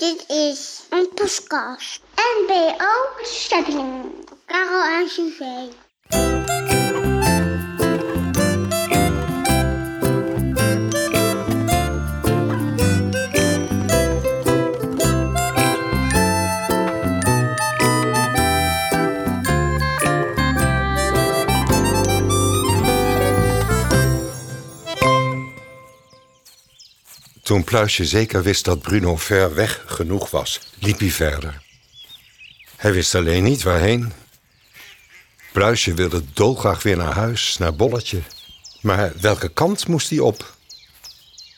Dit is een podcast. NBO Stepping. Karel en Toen Pluisje zeker wist dat Bruno ver weg genoeg was, liep hij verder. Hij wist alleen niet waarheen. Pluisje wilde dolgraag weer naar huis, naar Bolletje. Maar welke kant moest hij op?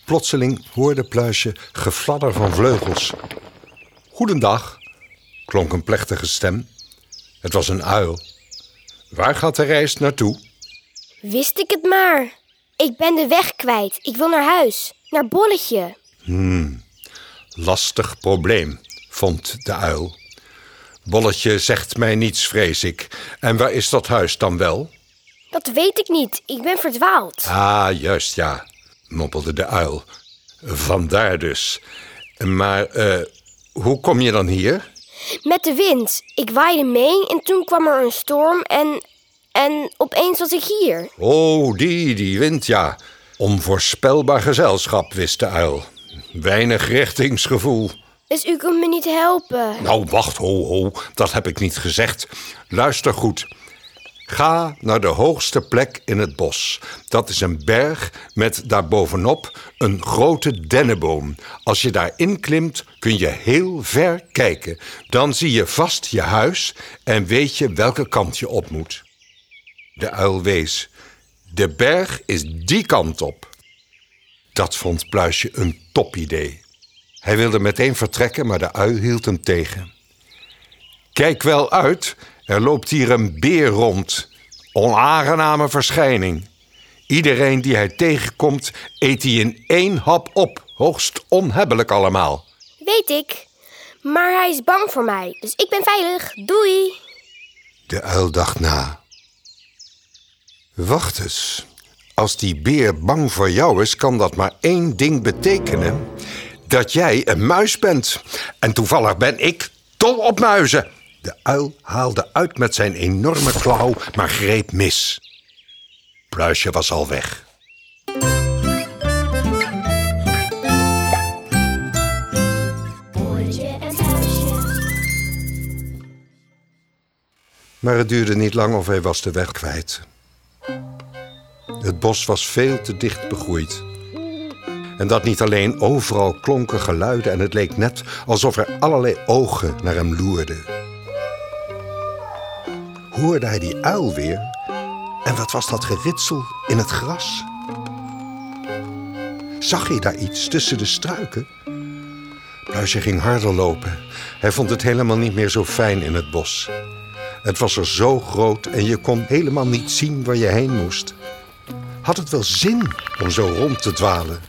Plotseling hoorde Pluisje gefladder van vleugels. Goedendag, klonk een plechtige stem. Het was een uil. Waar gaat de reis naartoe? Wist ik het maar. Ik ben de weg kwijt. Ik wil naar huis. Naar Bolletje. Lastig probleem, vond de uil. Bolletje zegt mij niets, vrees ik. En waar is dat huis dan wel? Dat weet ik niet. Ik ben verdwaald. Ah, juist ja, mompelde de uil. Vandaar dus. Maar eh, hoe kom je dan hier? Met de wind. Ik waaide mee en toen kwam er een storm en... En opeens was ik hier. Oh, die, die wind, ja. Onvoorspelbaar gezelschap, wist de uil. Weinig richtingsgevoel. Dus u kunt me niet helpen. Nou, wacht, ho, ho, dat heb ik niet gezegd. Luister goed. Ga naar de hoogste plek in het bos. Dat is een berg met daarbovenop een grote dennenboom. Als je daarin klimt, kun je heel ver kijken. Dan zie je vast je huis en weet je welke kant je op moet. De uil wees. De berg is die kant op. Dat vond Pluisje een topidee. Hij wilde meteen vertrekken, maar de ui hield hem tegen. Kijk wel uit, er loopt hier een beer rond. Onaangename verschijning. Iedereen die hij tegenkomt, eet hij in één hap op. Hoogst onhebbelijk allemaal. Weet ik. Maar hij is bang voor mij. Dus ik ben veilig. Doei. De uil dacht na. Wacht eens. Als die beer bang voor jou is, kan dat maar één ding betekenen: dat jij een muis bent. En toevallig ben ik dol op muizen. De uil haalde uit met zijn enorme klauw, maar greep mis. Pluisje was al weg. Maar het duurde niet lang of hij was de weg kwijt. Het bos was veel te dicht begroeid. En dat niet alleen, overal klonken geluiden en het leek net alsof er allerlei ogen naar hem loerden. Hoorde hij die uil weer? En wat was dat geritsel in het gras? Zag hij daar iets tussen de struiken? Pluisje ging harder lopen. Hij vond het helemaal niet meer zo fijn in het bos. Het was er zo groot en je kon helemaal niet zien waar je heen moest. Had het wel zin om zo rond te dwalen?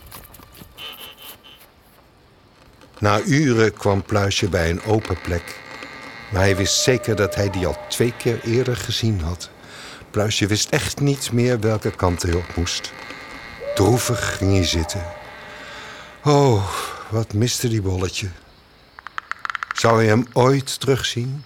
Na uren kwam Pluisje bij een open plek. Maar hij wist zeker dat hij die al twee keer eerder gezien had. Pluisje wist echt niet meer welke kant hij op moest. Droevig ging hij zitten. Oh, wat miste die bolletje. Zou hij hem ooit terugzien?